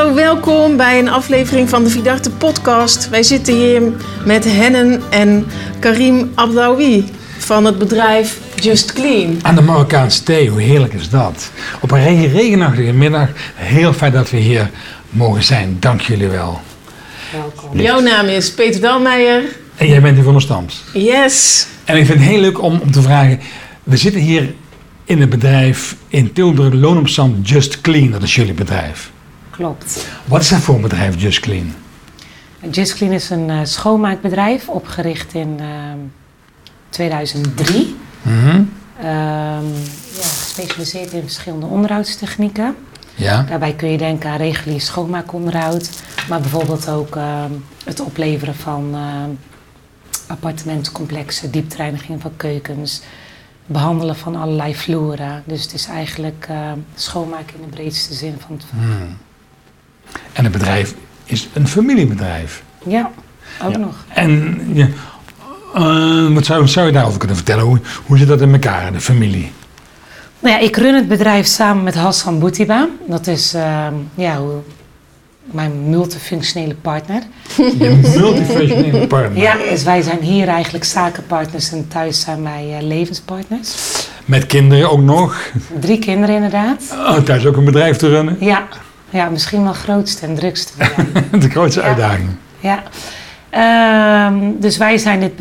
Hallo, welkom bij een aflevering van de Vidarte podcast. Wij zitten hier met Hennen en Karim Abdawi van het bedrijf Just Clean. Aan de Marokkaanse thee, hoe heerlijk is dat? Op een regen- regenachtige middag, heel fijn dat we hier mogen zijn. Dank jullie wel. Welkom. Jouw naam is Peter Dalmeijer. En jij bent hier van de Stams. Yes. En ik vind het heel leuk om, om te vragen, we zitten hier in het bedrijf in Tilburg, Loon op Zand, Just Clean, dat is jullie bedrijf. Klopt. Wat is dat voor een bedrijf, Just Clean? Just Clean is een eh, schoonmaakbedrijf opgericht in ehm, 2003. Mhm. Ehm, ja, gespecialiseerd in verschillende onderhoudstechnieken. Ja. Daarbij kun je denken aan regulier schoonmaakonderhoud, maar bijvoorbeeld ook ehm, het opleveren van ehm, appartementencomplexen, dieptreiniging van keukens, behandelen van allerlei vloeren. Dus het is eigenlijk ehm, schoonmaken in de breedste zin van het Hmm. En het bedrijf is een familiebedrijf. Ja, ook Ja. nog. En ja, eh, wat, zou, zou je daarover kunnen vertellen? Hoe, hoe zit dat in elkaar, de familie? Nou ja, ik run het bedrijf samen met Hassan Boutiba. Dat is ehm, ja, hoe- mijn multifunctionele partner. Je multifunctionele partner. Ja, dus wij zijn hier eigenlijk zakenpartners en thuis zijn wij eh, levenspartners. Met kinderen ook nog. Drie kinderen inderdaad. Oh, thuis ook een bedrijf te runnen. Ja, ja misschien wel grootste en drukste. De grootste Ja. uitdaging. ja. Ehm, dus wij zijn dit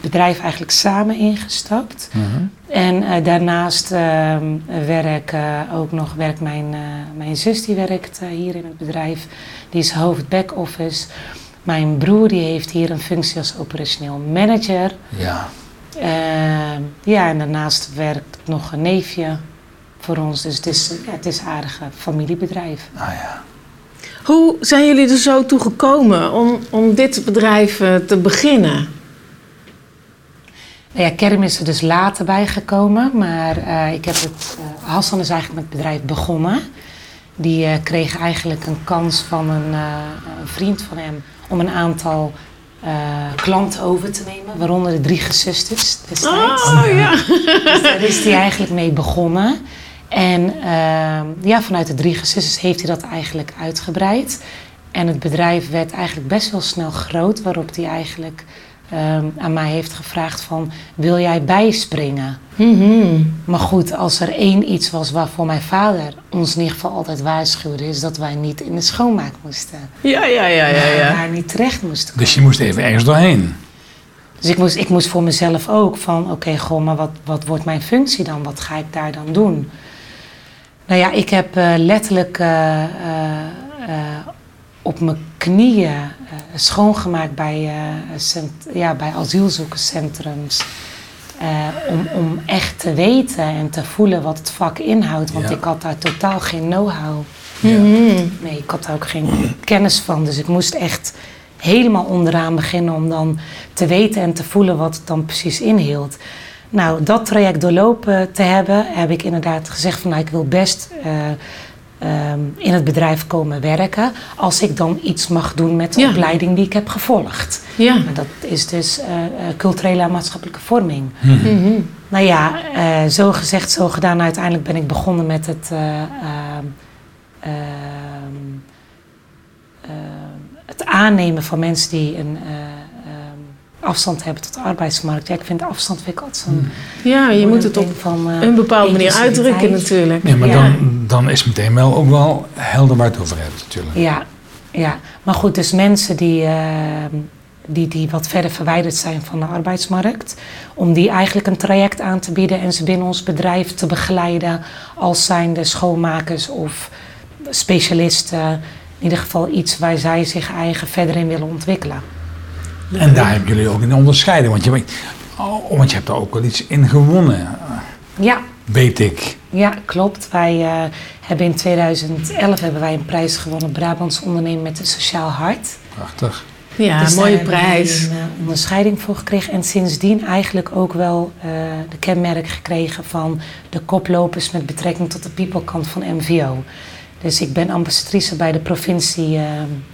bedrijf eigenlijk samen ingestapt. En eh, daarnaast ehm, werk eh, ook nog werkt mijn, eh, mijn zus die werkt hier in het bedrijf. Die is hoofd back-office. Mijn broer die heeft hier een functie als operationeel manager. Ja. Ehm, ja, en daarnaast werkt nog een neefje voor ons. Dus het is, ja, het is een aardig eh, familiebedrijf. Ah ja. Hoe zijn jullie er zo toe gekomen om, om dit bedrijf eh, te beginnen? Nou ja, Kerm is er dus later bij gekomen, maar eh, ik heb het, eh, Hassan is eigenlijk met het bedrijf begonnen. Die eh, kreeg eigenlijk een kans van een, eh, een vriend van hem om een aantal eh, klanten over te nemen, waaronder de drie gezusters destijds. Oh ja. Dus daar is hij eigenlijk mee begonnen. En ehm, ja, vanuit de drie gezusters heeft hij dat eigenlijk uitgebreid. En het bedrijf werd eigenlijk best wel snel groot, waarop hij eigenlijk ehm, aan mij heeft gevraagd van, wil jij bijspringen? Mhm. Maar goed, als er één iets was waarvoor mijn vader ons in ieder geval altijd waarschuwde, is dat wij niet in de schoonmaak moesten. Ja, ja, ja, ja, ja. Daar niet terecht moesten Dus je moest even ergens doorheen. Dus ik moest, ik moest voor mezelf ook van, oké, goh, maar wat, wat wordt mijn functie dan? Wat ga ik daar dan doen? Nou ja, ik heb eh, letterlijk eh, eh, op mijn knieën schoongemaakt bij, ja, bij asielzoekerscentrums. Om, om echt te weten en te voelen wat het vak inhoudt. Want Ja. ik had daar totaal geen know-how. Nee, ik had daar ook geen kennis van. Dus ik moest echt helemaal onderaan beginnen om dan te weten en te voelen wat het dan precies inhield. Nou, dat traject doorlopen te hebben, heb ik inderdaad gezegd van nou, ik wil best eh, ehm, in het bedrijf komen werken. Als ik dan iets mag doen met de Ja. opleiding die ik heb gevolgd. Ja. Maar dat is dus eh, eh, culturele en maatschappelijke vorming. Mhm. Nou ja, eh, zo gezegd, zo gedaan. Uiteindelijk ben ik begonnen met het, eh, ehm, ehm, het aannemen van mensen die een afstand hebben tot de arbeidsmarkt. Ja, ik vind afstand vind ik altijd zo'n Ja, je moet het op van eh, een bepaalde manier uitdrukken natuurlijk. Nee, maar Ja. dan, dan is meteen wel ook wel helder waar het over hebt natuurlijk. Ja, ja, maar goed, dus mensen die, ehm, die, die wat verder verwijderd zijn van de arbeidsmarkt, om die eigenlijk een traject aan te bieden en ze binnen ons bedrijf te begeleiden als zijnde schoonmakers of specialisten. In ieder geval iets waar zij zich eigen verder in willen ontwikkelen. En daar hebben jullie ook een onderscheiding. Want je, weet- oh, want je hebt er ook wel iets in gewonnen, Ja, weet ik. ja klopt. Wij eh, hebben in 2011 hebben wij een prijs gewonnen, Brabants ondernemen met een sociaal hart. Prachtig. Ja, Dus daar mooie prijs. een eh, onderscheiding voor gekregen. En sindsdien eigenlijk ook wel eh, de kenmerk gekregen van de koplopers met betrekking tot de people-kant van MVO. Dus ik ben ambassadrice bij de provincie eh,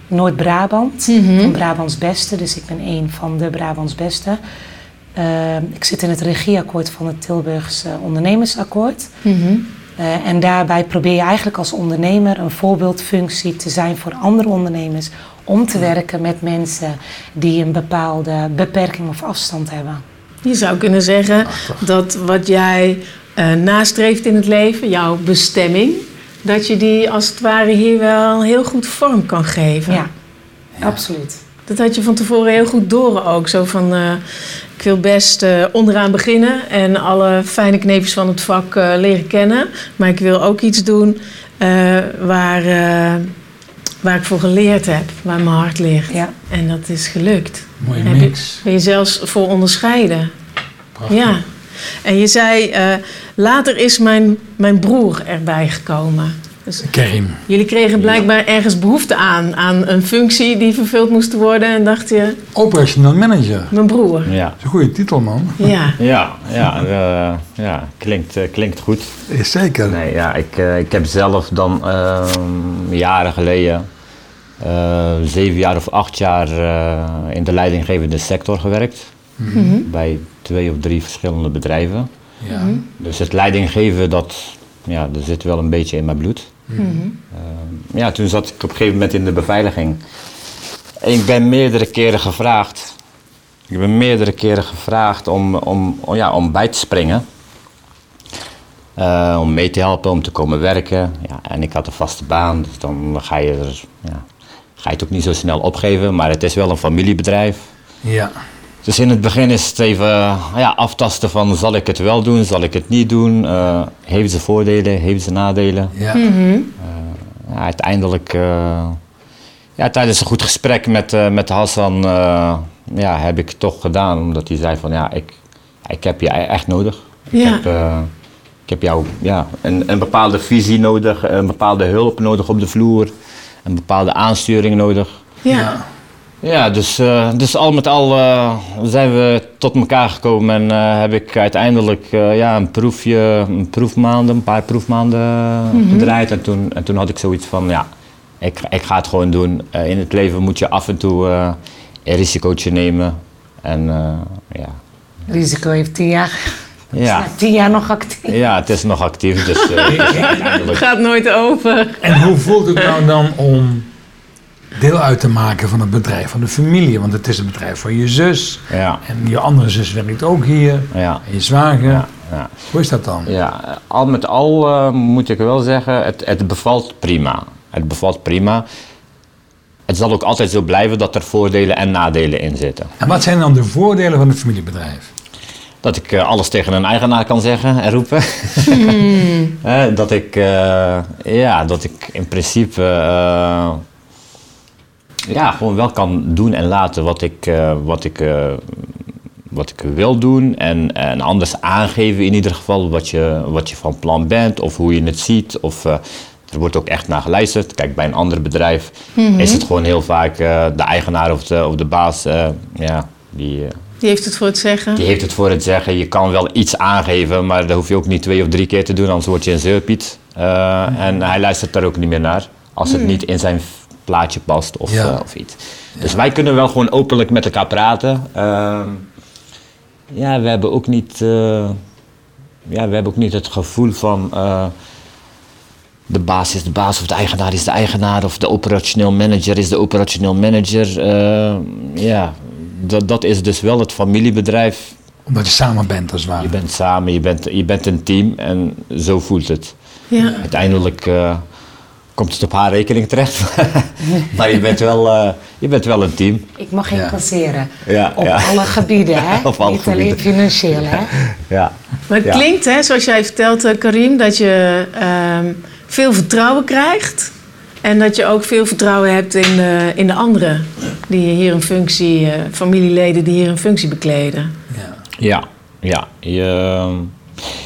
Noord-Brabant, Mhm. van Brabants Beste. Dus ik ben een van de Brabants Beste. Eh, ik zit in het regieakkoord van het Tilburgs eh, ondernemersakkoord. Mhm. Eh, en daarbij probeer je eigenlijk als ondernemer een voorbeeldfunctie te zijn voor andere ondernemers. Om te werken met mensen die een bepaalde beperking of afstand hebben. Je zou kunnen zeggen dat wat jij eh, nastreeft in het leven, jouw bestemming, dat je die als het ware hier wel heel goed vorm kan geven. Ja, absoluut. Dat had je van tevoren heel goed door ook. Zo van, eh, ik wil best eh, onderaan beginnen en alle fijne kneepjes van het vak eh, leren kennen. Maar ik wil ook iets doen eh, waar, eh, waar ik voor geleerd heb, waar mijn hart ligt. Ja. En dat is gelukt. Mooie Heb je- mix. Ben je zelfs voor onderscheiden. Prachtig. Ja. En je zei, eh, later is mijn, mijn broer erbij gekomen. Dus Karim. jullie kregen blijkbaar ergens behoefte aan, aan een functie die vervuld moest worden. En dacht je, Operational manager. Dat mijn broer. Ja, is een goede titel, man. Ja. ja, ja, eh, ja klinkt, eh, klinkt goed. Is zeker. Nee, ja, ik, eh, ik heb zelf dan ehm, jaren geleden, eh, zeven jaar of acht jaar eh, in de leidinggevende sector gewerkt. Mhm. Bij twee of drie verschillende bedrijven. Ja. Dus het leidinggeven, dat, ja, dat zit wel een beetje in mijn bloed. Mhm. Ehm, ja, toen zat ik op een gegeven moment in de beveiliging. En ik ben meerdere keren gevraagd. Ik ben meerdere keren gevraagd om, om, om, ja, om bij te springen. Eh, om mee te helpen, om te komen werken. Ja, en ik had een vaste baan, dus dan ga je, er, ja, ga je het ook niet zo snel opgeven. Maar het is wel een familiebedrijf. Ja. Dus in het begin is het even eh, ja, aftasten van zal ik het wel doen, zal ik het niet doen. Eh, heeft ze voordelen, heeft ze nadelen. Ja. Ja, uiteindelijk, eh, ja, tijdens een goed gesprek met, eh, met Hassan, eh, ja, heb ik het toch gedaan. Omdat hij zei van ja, ik, ik heb je e- echt nodig. Ik Ja. heb, eh, ik heb jou ja, een, een bepaalde visie nodig, een bepaalde hulp nodig op de vloer, een bepaalde aansturing nodig. Ja. Ja, dus, eh, dus al met al eh, zijn we tot elkaar gekomen en eh, heb ik uiteindelijk eh, ja, een proefje, een proefmaanden, een paar proefmaanden Mhm. gedraaid. En toen, en toen had ik zoiets van, ja, ik, ik ga het gewoon doen. Eh, in het leven moet je af en toe eh, een risicootje nemen. En eh, ja. Risico heeft tien jaar. Ja. Na tien jaar nog actief. ja, het is nog actief, dus, uiteindelijk... Gaat nooit over. En hoe voelt het nou dan om deel uit te maken van het bedrijf van de familie? Want het is een bedrijf van je zus. Ja, En je andere zus werkt ook hier. ja, En je zwager. ja, ja. Hoe is dat dan? Ja, al met al eh, moet ik wel zeggen, het, het bevalt prima. Het bevalt prima. Het zal ook altijd zo blijven dat er voordelen en nadelen in zitten. En wat zijn dan de voordelen van het familiebedrijf? Dat ik eh, alles tegen een eigenaar kan zeggen en roepen. Eh, dat, ik, eh, ja, dat ik in principe eh, ja, gewoon wel kan doen en laten wat ik, eh, wat ik, eh, wat ik wil doen. En, en anders aangeven in ieder geval wat je, wat je van plan bent of hoe je het ziet. Of, eh, er wordt ook echt naar geluisterd. Kijk, bij een ander bedrijf is het gewoon heel vaak de eigenaar of de, of de baas. ja, die, Die heeft het voor het zeggen. die heeft het voor het zeggen. Je kan wel iets aangeven, maar dat hoef je ook niet twee of drie keer te doen, anders word je een zeurpiet. Eh, En hij luistert daar ook niet meer naar. Als het niet in zijn plaatje past of, Ja. eh, of iets. Dus wij kunnen wel gewoon openlijk met elkaar praten. Ehm, ja, we hebben ook niet, eh, ja, we hebben ook niet het gevoel van. eh, de baas is de baas of de eigenaar is de eigenaar of de operationeel manager is de operationeel manager. Eh, ja, dat, dat is dus wel het familiebedrijf. Omdat je samen bent als het ware. Je bent samen, je bent, je bent een team en zo voelt het. Ja. Uiteindelijk eh, komt het op haar rekening terecht, maar je bent, wel, eh, je bent wel een team. Ik mag Ja. incasseren. Ja, Op ja. alle gebieden, hè? Op alle Niet alleen financieel, hè? Ja. Maar het Ja. klinkt, hè, zoals jij vertelt, eh, Karim, dat je ehm, veel vertrouwen krijgt. En dat je ook veel vertrouwen hebt in de, in de anderen die hier een functie, eh, familieleden die hier een functie bekleden. Ja. Ja, ja. Je,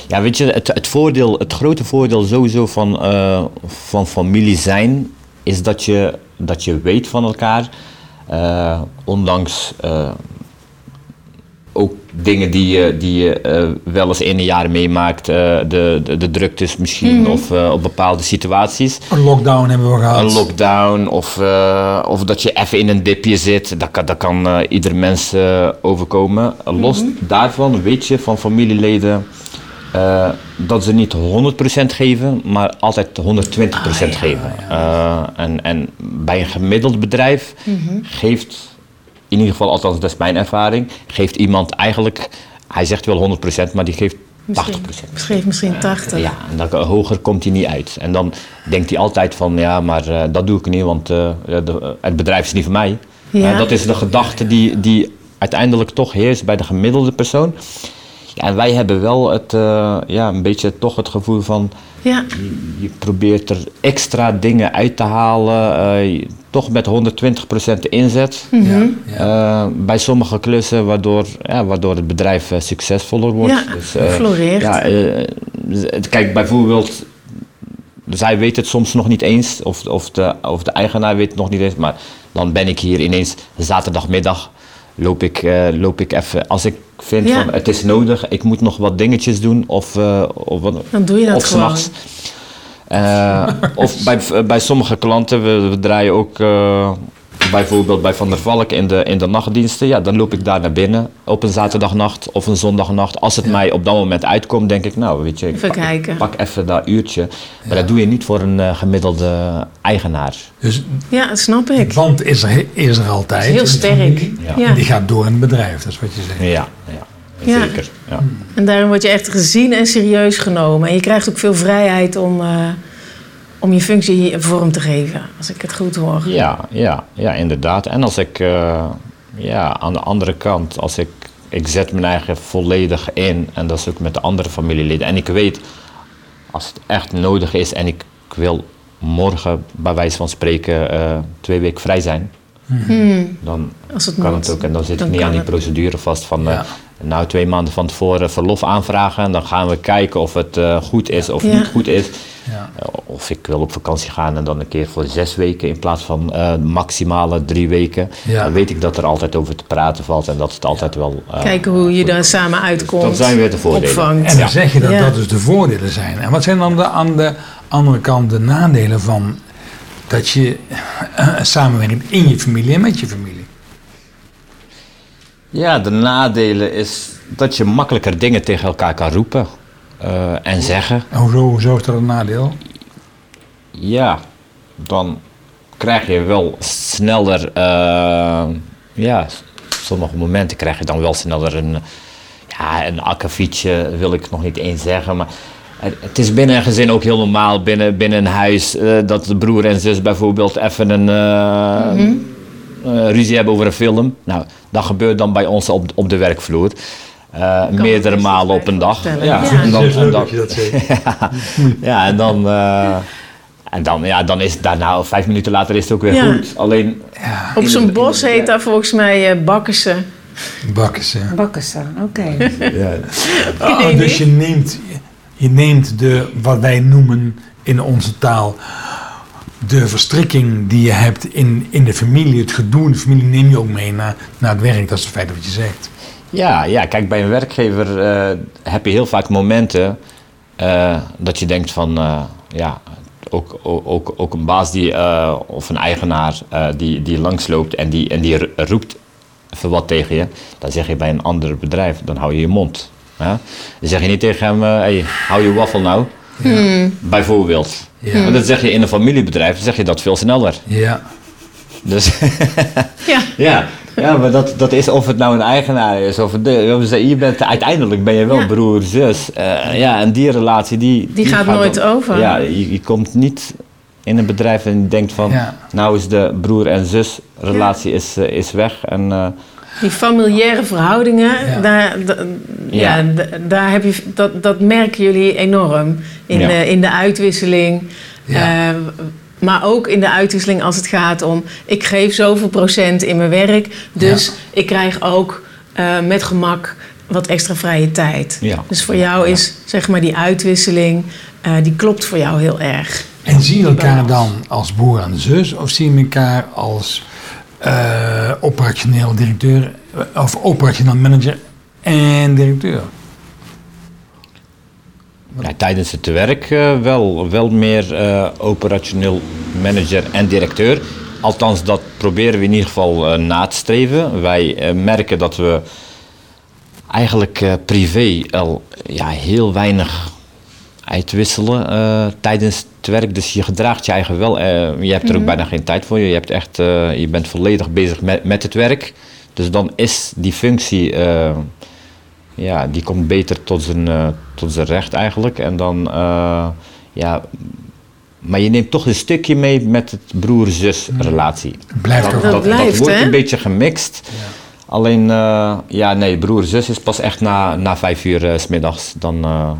ja, weet je, het, het, voordeel, het grote voordeel sowieso van, eh, van familie zijn is dat je, dat je weet van elkaar, eh, ondanks eh, ook dingen die je, die je eh, wel eens in een jaar meemaakt, eh, de, de, de druktes misschien of eh, op bepaalde situaties. Een lockdown hebben we gehad. Een lockdown of, eh, of dat je even in een dipje zit, dat kan, dat kan eh, ieder mens eh, overkomen. Los daarvan weet je van familieleden eh, dat ze niet 100% geven, maar altijd 120% Ah, geven. Eh, en, en bij een gemiddeld bedrijf Mhm. geeft, in ieder geval, althans dat is mijn ervaring, geeft iemand eigenlijk, hij zegt wel 100%, maar die geeft 80%. Misschien, misschien 80. Ja, en dan, hoger komt hij niet uit. En dan denkt hij altijd van, ja, maar eh, dat doe ik niet, want eh, de- het bedrijf is niet voor mij. Ja. Eh, dat is de gedachte die, die uiteindelijk toch heerst bij de gemiddelde persoon. En wij hebben wel het, eh, ja, een beetje toch het gevoel van, Ja, je, probeert er extra dingen uit te halen, eh, toch met 120% inzet. Mhm. Ja, ja. Eh, bij sommige klussen, waardoor, ja, waardoor het bedrijf eh, succesvoller wordt. Ja, eh, floreert. Ja, eh, kijk, bijvoorbeeld, zij weet het soms nog niet eens, of, of, de, of de eigenaar weet het nog niet eens, maar dan ben ik hier ineens zaterdagmiddag, loop ik, eh, loop ik even, als ik vind Ja. van het is nodig, ik moet nog wat dingetjes doen, of, eh, of, wat- dan doe je dat of gewoon. s'nachts. Eh, of bij, bij sommige klanten, we, we draaien ook eh, bijvoorbeeld bij Van der Valk in de, in de nachtdiensten. Ja, dan loop ik daar naar binnen op een zaterdagnacht of een zondagnacht. Als het mij op dat moment uitkomt, denk ik, nou weet je, ik Even pak, kijken. pak even dat uurtje. Maar dat doe je niet voor een eh, gemiddelde eigenaar. Dus Ja, dat snap ik. klant is er, is er altijd. Heel sterk. familie. Ja. Die gaat door in het bedrijf, dat is wat je zegt. Ja, ja, Ja. zeker. Ja. En daarom word je echt gezien en serieus genomen. En je krijgt ook veel vrijheid om, eh, om je functie vorm te geven, als ik het goed hoor. Ja, ja, ja, inderdaad. En als ik eh, ja, aan de andere kant, als ik, ik zet mijn eigen volledig in en dat is ook met de andere familieleden. En ik weet, als het echt nodig is en ik wil morgen bij wijze van spreken eh, twee weken vrij zijn, Hmm, dan als het kan moet. het ook. En dan zit Dan ik niet aan die het. procedure vast van eh, Ja. nou twee maanden van tevoren verlof aanvragen en dan gaan we kijken of het eh, goed is of Ja. niet goed is. Ja. Eh, Of ik wil op vakantie gaan en dan een keer voor zes weken in plaats van eh, maximale drie weken. Ja. Dan weet ik dat er altijd over te praten valt en dat het altijd wel. eh, Kijken hoe je daar samen uitkomt. dat zijn weer de voordelen. Opvangt. En dan Ja. zeg je dat Ja. dat dus de voordelen zijn. En wat zijn dan de, aan de andere kant de nadelen van dat je eh, samenwerkt in je familie en met je familie? Ja, de nadelen is dat je makkelijker dingen tegen elkaar kan roepen eh, en zeggen. En hoezo, hoezo is dat een nadeel? Ja, dan krijg je wel sneller, eh, ja, sommige momenten krijg je dan wel sneller een, ja, een akkefietje, wil ik nog niet eens zeggen, maar het, is binnen een gezin ook heel normaal, binnen, binnen een huis, eh, dat de broer en zus bijvoorbeeld even een eh, eh, ruzie hebben over een film. Nou, dat gebeurt dan bij ons op, op de werkvloer. Eh, me meerdere malen op een dag. Ja, Ja. en dan, en leuk dan- dat je dat zegt. ja, en dan, eh, en dan, ja, dan is het daarna, vijf minuten later is het ook weer Ja. goed. Alleen, Ja, Op zo'n bos heet dat volgens mij uh, bakkersen. bakken ze. Bakkersen, oké. ja, Oh, Nee, dus je neemt, je neemt de, wat wij noemen in onze taal, de verstrikking die je hebt in, in de familie, het gedoe in de familie, neem je ook mee naar, naar het werk. Dat is het feit wat je zegt. Ja, ja, kijk, bij een werkgever eh, heb je heel vaak momenten eh, dat je denkt van, eh, ja, ook, ook, ook, een baas die, eh, of een eigenaar eh, die, die langsloopt en die, en die ro- roept even wat tegen je. Dan zeg je bij een ander bedrijf, dan hou je je mond. Ja? Dan zeg je niet tegen hem, hey, hou je waffel nou. Bijvoorbeeld. Ja. Maar dat zeg je in een familiebedrijf, dan zeg je dat veel sneller. Ja, Dus Ja, ja, ja maar dat, dat is of het nou een eigenaar is of de, je bent, uiteindelijk ben je wel Ja. broer, zus. Eh, ja, en die relatie die... Die gaat nooit over. Ja, je, je komt niet in een bedrijf en je denkt van, Ja. nou is de broer en zus relatie is, eh, is weg. En eh, die familiaire verhoudingen, Ja. Daar, da- ja. Ja. d- daar heb je, dat, dat merken jullie enorm in, Ja. de, in de uitwisseling. Ja. Maar ook in de uitwisseling als het gaat om... ik geef zoveel procent in mijn werk... dus Ja. ik krijg ook eh, met gemak wat extra vrije tijd. Ja. Dus voor jou Ja. is zeg maar die uitwisseling... eh, die klopt voor jou heel erg. En zie je elkaar dan als broer en zus of zie je elkaar als eh, operationeel directeur of operationeel manager en directeur? Ja, tijdens het werk eh, wel, wel meer eh, operationeel manager en directeur. Althans, dat proberen we in ieder geval eh, na te streven. Wij merken dat we eigenlijk privé al ja, heel weinig uitwisselen tijdens het werk. Dus je gedraagt je eigen wel. je hebt er ook bijna geen tijd voor. Je, hebt echt, je bent volledig bezig met, met het werk. Dus dan is die functie, ja, die komt beter tot zijn, eh, tot zijn recht eigenlijk. En dan, eh, ja, maar je neemt toch een stukje mee met het broer-zus relatie. Blijft Dat wel. blijft, wordt hè? een beetje gemixt. Alleen, eh, ja, nee, broer-zus is pas echt na, na vijf uur s smiddags. Dan, eh,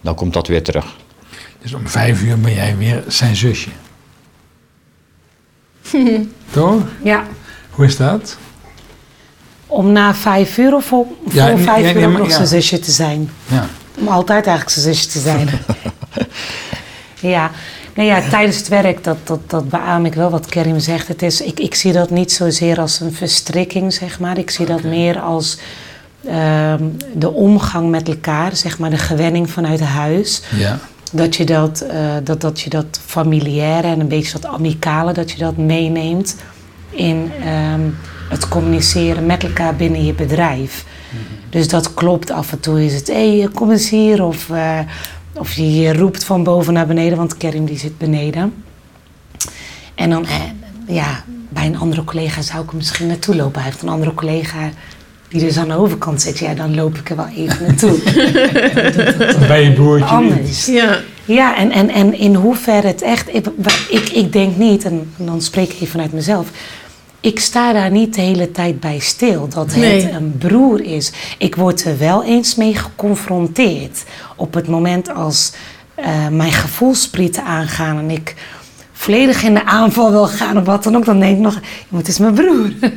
dan komt dat weer terug. Dus om vijf uur ben jij weer zijn zusje. Toch? Ja. Hoe is dat? Om na vijf uur of om, Ja, voor nee, vijf ja, uur maar nog ja. zijn zusje te zijn. Ja. Om altijd eigenlijk zijn zusje te zijn. ja. Nou ja, tijdens het werk, dat, dat, dat beaam ik wel wat Kerim zegt. Het is, ik, ik zie dat niet zozeer als een verstrikking, zeg maar. Ik zie dat meer als ehm, de omgang met elkaar, zeg maar, de gewenning vanuit huis. ja. Dat je dat, eh, dat, dat je dat familiaire en een beetje dat amicale, dat je dat meeneemt in ehm, het communiceren met elkaar binnen je bedrijf. Dus dat klopt. Af en toe is het, hé, hey, kom eens hier. Of, eh, of je, je roept van boven naar beneden, want Kerim die zit beneden. En dan, eh, ja, bij een andere collega zou ik er misschien naartoe lopen. Hij heeft een andere collega die dus aan de overkant zit. Ja, dan loop ik er wel even naartoe. Bij je broertje niet. Anders. Ja. Ja, en, en, en in hoeverre het echt. Ik, ik, ik denk niet, en dan spreek ik even vanuit mezelf. Ik sta daar niet de hele tijd bij stil dat Nee. het een broer is. Ik word er wel eens mee geconfronteerd. Op het moment als eh, mijn gevoelsprieten aangaan en ik volledig in de aanval wil gaan of wat dan ook, dan denk ik nog: "Ja, het is mijn broer.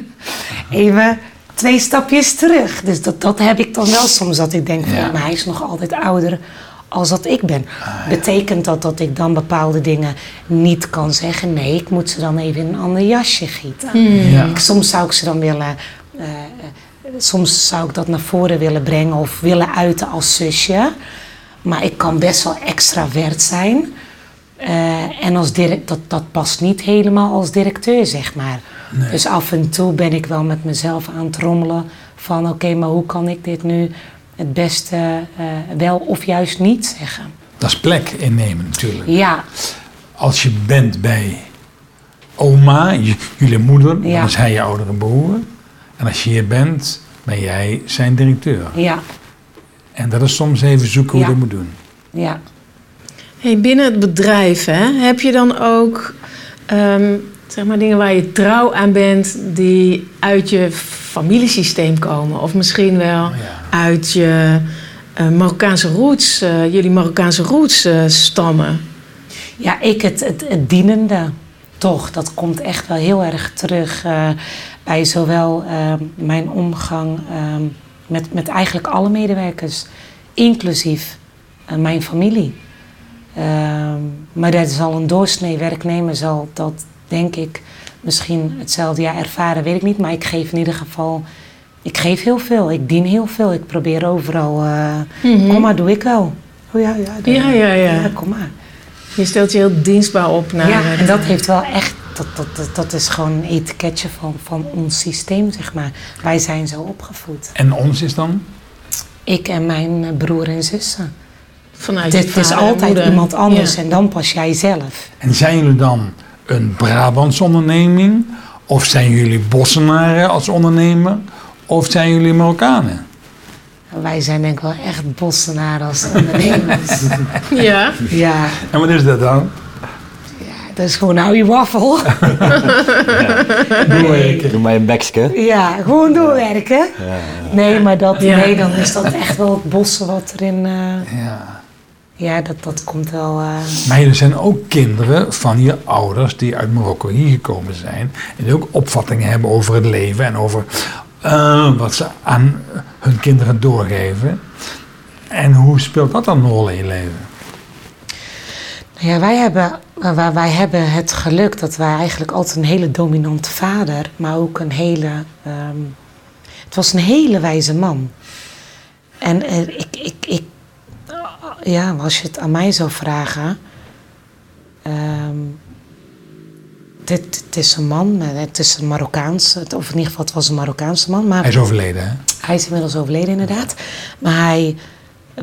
Even twee stapjes terug. Dus dat, dat heb ik dan wel soms dat ik denk: van, Ja. maar hij is nog altijd ouder als dat ik ben. Betekent dat dat ik dan bepaalde dingen niet kan zeggen? Nee, ik moet ze dan even in een ander jasje gieten. Ja. Ik- soms zou ik ze dan willen. eh, eh, soms zou ik dat naar voren willen brengen of willen uiten als zusje. Maar ik kan best wel extravert zijn. Eh, en als direct, dat, dat past niet helemaal als directeur, zeg maar. Dus af en toe ben ik wel met mezelf aan het rommelen van... oké, maar hoe kan ik dit nu het beste eh, wel of juist niet zeggen? Dat is plek innemen natuurlijk. Ja, Als je bent bij oma, jullie moeder, Ja. dan is hij je oudere broer. En als je hier bent, ben jij zijn directeur. ja, En dat is soms even zoeken hoe Ja. je dat moet doen. ja. Hey, binnen het bedrijf, hè, heb je dan ook ehm, zeg maar dingen waar je trouw aan bent die uit je familiesysteem komen? Of misschien wel Ja. uit je eh, Marokkaanse roots, eh, jullie Marokkaanse roots eh, stammen? Ja, ik het, het, het dienende toch. Dat komt echt wel heel erg terug eh, bij zowel mijn omgang eh, met, met eigenlijk alle medewerkers, inclusief mijn familie. Ehm, maar dat zal een doorsnee werknemer zal dat denk ik misschien hetzelfde jaar ervaren, weet ik niet. Maar ik geef in ieder geval, ik geef heel veel. Ik dien heel veel. Ik probeer overal, eh, kom maar, doe ik wel. Oh ja, ja, dan- Ja, ja, ja. kom maar. Je stelt je heel dienstbaar op naar. Ja, het- en dat heeft wel echt, dat, dat, dat, dat is gewoon een etiketje van, van ons systeem, zeg maar. Wij zijn zo opgevoed. En ons is dan? Ik en mijn eh, broer en zussen. vanuit Dit is altijd moeder. iemand anders Ja. en dan pas jij zelf. En zijn jullie dan een Brabants onderneming? Of zijn jullie Bossenaren als ondernemer? Of zijn jullie Marokkanen? Wij zijn denk ik wel echt bossenaren als ondernemers. Ja, ja, En wat is dat dan? dat is gewoon hou je waffel. Doorwerken. Doe maar een bekske. Ja, gewoon doorwerken. Nee, maar dat, Ja. nee, dan is dat echt wel het bossen wat erin... eh, Ja. Ja, dat, dat komt wel... eh, Maar er zijn ook kinderen van je ouders die uit Marokko hier gekomen zijn. En die ook opvattingen hebben over het leven en over eh, wat ze aan hun kinderen doorgeven. En hoe speelt dat dan een rol in je leven? Ja, wij hebben, wij, wij hebben het geluk dat wij eigenlijk altijd een hele dominante vader, maar ook een hele. ehm, het was een hele wijze man. En eh, ik, ik, ik, ja, als je het aan mij zou vragen. ehm, dit, het is een man, het is een Marokkaanse, of in ieder geval het was een Marokkaanse man, maar Hij is overleden, hè? Hij is inmiddels overleden inderdaad. Maar hij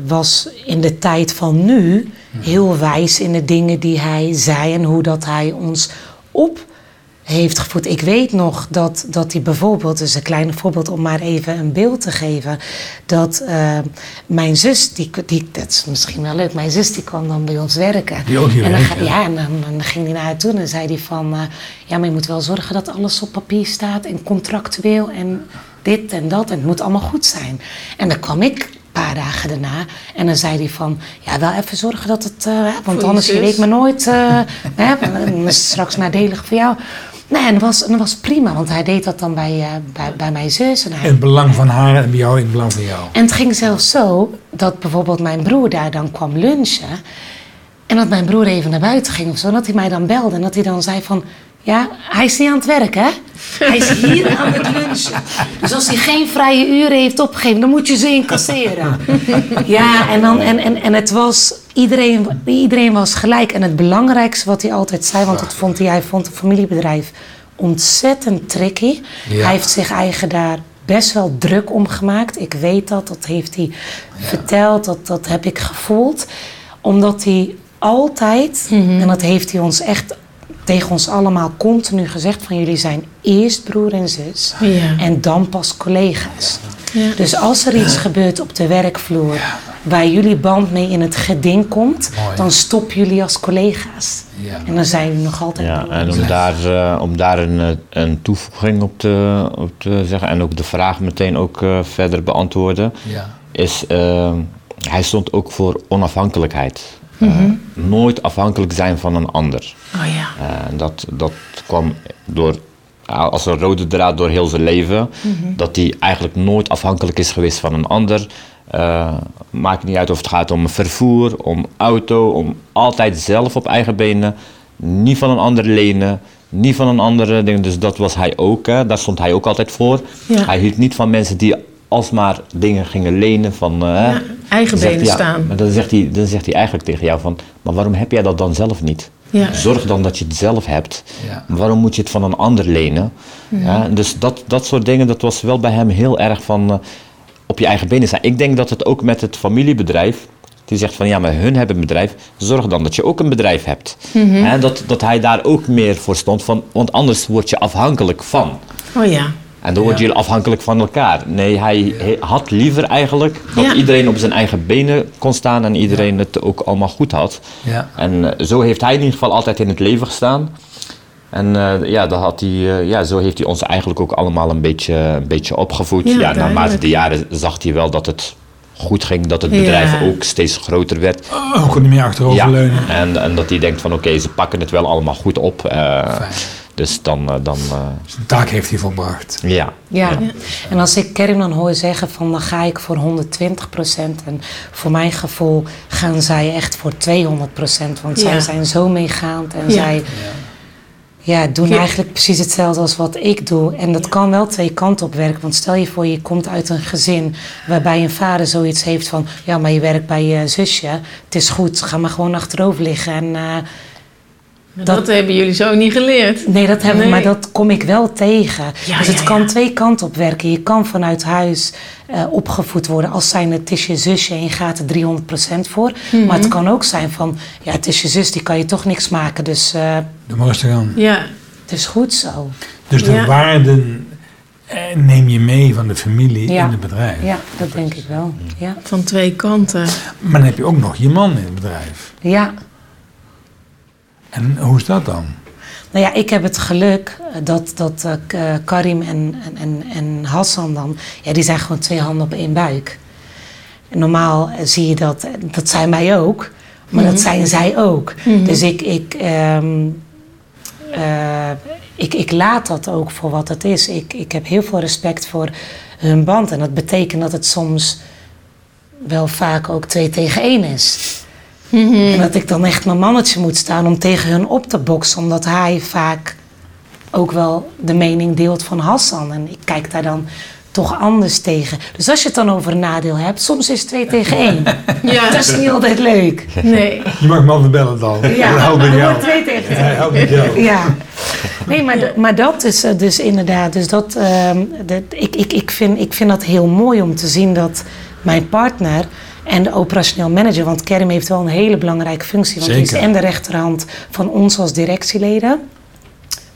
was in de tijd van nu heel wijs in de dingen die hij zei en hoe dat hij ons op heeft gevoed. Ik weet nog dat, dat hij bijvoorbeeld, dus een klein voorbeeld om maar even een beeld te geven, dat uh, mijn zus, die, die, dat is misschien wel leuk, mijn zus die kwam dan bij ons werken. Die ook hier en dan, ja. ja, en dan, dan ging hij naar haar toe en dan zei hij van, eh, ja, maar je moet wel zorgen dat alles op papier staat en contractueel en dit en dat en het moet allemaal goed zijn. En dan kwam ik een paar dagen daarna en dan zei hij van, ja, wel even zorgen dat het, eh, want anders je weet maar nooit, eh, hè, straks nadelig voor jou. Nee, en dat was, dat was prima, want hij deed dat dan bij, eh, bij, bij mijn zus. En, hij, In het belang van haar en bij jou in het belang van jou. en het ging zelfs zo dat bijvoorbeeld mijn broer daar dan kwam lunchen. En dat mijn broer even naar buiten ging of zo. En dat hij mij dan belde en dat hij dan zei van... Ja, hij is niet aan het werk, hè? Hij is hier aan het lunchen. Dus als hij geen vrije uren heeft opgegeven, dan moet je ze incasseren. Ja, en, dan, en, en, en het was... Iedereen, iedereen was gelijk. En het belangrijkste wat hij altijd zei... Want dat vond hij, hij vond een familiebedrijf ontzettend tricky. Ja. Hij heeft zich eigen daar best wel druk om gemaakt. Ik weet dat, dat heeft hij verteld, dat, dat heb ik gevoeld. Omdat hij altijd, en dat heeft hij ons echt tegen ons allemaal continu gezegd... van jullie zijn eerst broer en zus Ja. en dan pas collega's. Ja. Dus als er iets gebeurt op de werkvloer... waar jullie band mee in het geding komt... Mooi. dan stoppen jullie als collega's. Ja. En dan zijn jullie nog altijd Ja, en om daar, eh, om daar een, eh, een toevoeging op te, op te zeggen en ook de vraag meteen ook eh, verder beantwoorden, Ja. is eh, hij stond ook voor onafhankelijkheid. Eh, nooit afhankelijk zijn van een ander. Oh ja. Eh, dat, dat kwam door, als een rode draad door heel zijn leven. Dat hij eigenlijk nooit afhankelijk is geweest van een ander. Eh, maakt niet uit of het gaat om vervoer, om auto, om altijd zelf op eigen benen. Niet van een ander lenen, niet van een andere ding. Dus dat was hij ook, hè. daar stond hij ook altijd voor. Ja. Hij hield niet van mensen die alsmaar dingen gingen lenen van... eh. Ja, eigen benen hij, staan. Maar dan zegt, hij, dan zegt hij eigenlijk tegen jou van... maar waarom heb jij dat dan zelf niet? Ja. Zorg dan dat je het zelf hebt. Ja. Waarom moet je het van een ander lenen? Ja, dus dat, dat soort dingen, dat was wel bij hem heel erg van... eh, op je eigen benen staan. Ik denk dat het ook met het familiebedrijf... Die zegt van ja, maar hun hebben een bedrijf. Zorg dan dat je ook een bedrijf hebt. Hè, dat, dat hij daar ook meer voor stond. Van, want anders word je afhankelijk van. Oh ja. En dan worden Ja. jullie afhankelijk van elkaar. Nee, hij, hij had liever eigenlijk dat Ja. iedereen op zijn eigen benen kon staan en iedereen het ook allemaal goed had. Ja. En eh, zo heeft hij in ieder geval altijd in het leven gestaan. En eh, ja, dan had hij, eh, ja, zo heeft hij ons eigenlijk ook allemaal een beetje, een beetje opgevoed. Ja, Ja, naarmate de jaren zag hij wel dat het goed ging, dat het Ja. bedrijf ook steeds groter werd. Oh, kon niet meer achteroverleunen. en, en dat hij denkt van oké, ze pakken het wel allemaal goed op. eh, dus dan, dan eh, Zijn taak heeft hij volbracht. ja. Ja. en als ik Kerim dan hoor zeggen van dan ga ik voor 120% en voor mijn gevoel gaan zij echt voor 200% want zij Ja. zijn zo meegaand en Ja. zij ja, doen eigenlijk precies hetzelfde als wat ik doe. En dat kan wel twee kanten op werken, want stel je voor je komt uit een gezin waarbij een vader zoiets heeft van ja, maar je werkt bij je zusje, het is goed, ga maar gewoon achterover liggen en... eh, Dat, hebben jullie zo niet geleerd. Nee, dat hebben Nee. maar dat kom ik wel tegen. Ja, dus het ja, kan ja. twee kanten op werken. Je kan vanuit huis eh, opgevoed worden als zijn het is je zusje en je gaat er 300% voor. Mhm. Maar het kan ook zijn van, ja, het is je zus, die kan je toch niks maken. Dus eh, Doe maar rustig aan. Ja. het is goed zo. Dus de Ja. waarden eh, neem je mee van de familie Ja. in het bedrijf. Ja, dat denk ik wel. Ja. Van twee kanten. Maar dan heb je ook nog je man in het bedrijf. ja. En hoe is dat dan? Nou ja, ik heb het geluk eh, dat, dat eh, eh, Karim en, en, en, en Hassan dan, ja, die zijn gewoon twee handen op één buik. En normaal zie je dat, dat zijn wij ook, maar dat zijn zij ook. Dus ik, ik, ehm, eh, ik, ik laat dat ook voor wat het is. Ik, ik heb heel veel respect voor hun band en dat betekent dat het soms wel vaak ook twee tegen één is. En dat ik dan echt mijn mannetje moet staan om tegen hun op te boksen. Omdat hij vaak ook wel de mening deelt van Hassan. En ik kijk daar dan toch anders tegen. Dus als je het dan over een nadeel hebt, soms is het twee tegen één. Ja. Dat is niet altijd leuk. Nee. Je mag me altijd bellen dan. Ja, helpt met dan jou. wordt twee tegen twee. helpt met jou. Ja, Nee, maar, d- maar dat is eh, dus inderdaad. Dus dat, ehm, dat, ik, ik, ik, vind, ik vind dat heel mooi om te zien dat mijn partner en de operationeel manager, want Kerim heeft wel een hele belangrijke functie, want die Zeker. is en de rechterhand van ons als directieleden,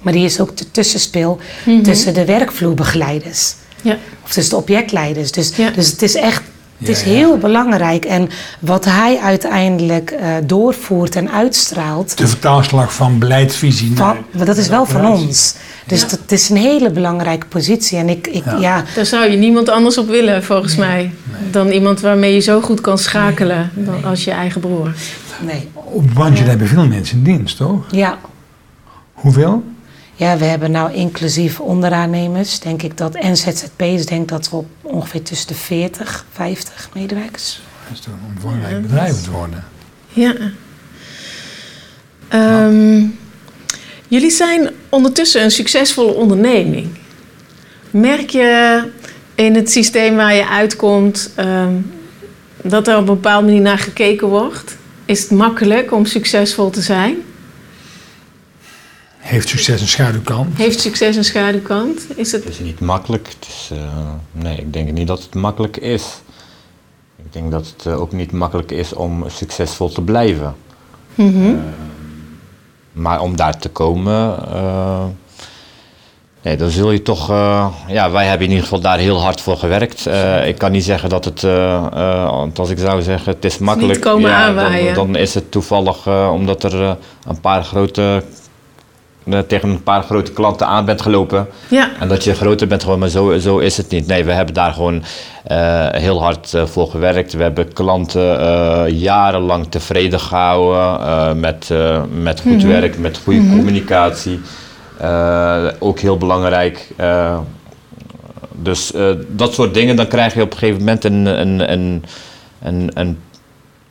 maar die is ook de tussenspeel tussen de werkvloerbegeleiders. Ja. Of tussen de objectleiders. Dus, Ja. dus het is echt het is Ja, ja. heel belangrijk. En wat hij uiteindelijk eh, doorvoert en uitstraalt, De vertaalslag van beleidsvisie van, maar dat is wel van ons. Dus dat, het is een hele belangrijke positie. En ik, ik Ja. ja. Daar zou je niemand anders op willen, volgens mij. Dan iemand waarmee je zo goed kan schakelen dan als je eigen broer. nee. Op Bandje hebben veel mensen in dienst, toch? Ja. Hoeveel? Ja, we hebben nou inclusief onderaannemers, denk ik dat, en ZZP's, denk dat we op ongeveer tussen de 40, 50 medewerkers. Dat is toch een belangrijk bedrijf te worden. Ja. Ehm, jullie zijn ondertussen een succesvolle onderneming. Merk je in het systeem waar je uitkomt ehm, dat er op een bepaalde manier naar gekeken wordt? Is het makkelijk om succesvol te zijn? Heeft succes een schaduwkant? Heeft succes een schaduwkant? Is het... Het is niet makkelijk. Het is, eh, nee, ik denk niet dat het makkelijk is. Ik denk dat het eh, ook niet makkelijk is om succesvol te blijven. Mhm. Maar om daar te komen, eh, nee, dan zul je toch. eh, ja, wij hebben in ieder geval daar heel hard voor gewerkt. Eh, ik kan niet zeggen dat het, eh, eh, want als ik zou zeggen, het is makkelijk. komen ja, aanwaaien. Dan, dan is het toevallig eh, omdat er eh, een paar grote. Eh, tegen een paar grote klanten aan bent gelopen. Ja. En dat je groter bent gewoon, maar zo, zo is het niet. Nee, we hebben daar gewoon eh, heel hard eh, voor gewerkt. We hebben klanten jarenlang tevreden gehouden eh, met, met goed werk, met goede communicatie. Eh, ook heel belangrijk. Dus dat soort dingen, dan krijg je op een gegeven moment een, een, een, een, een,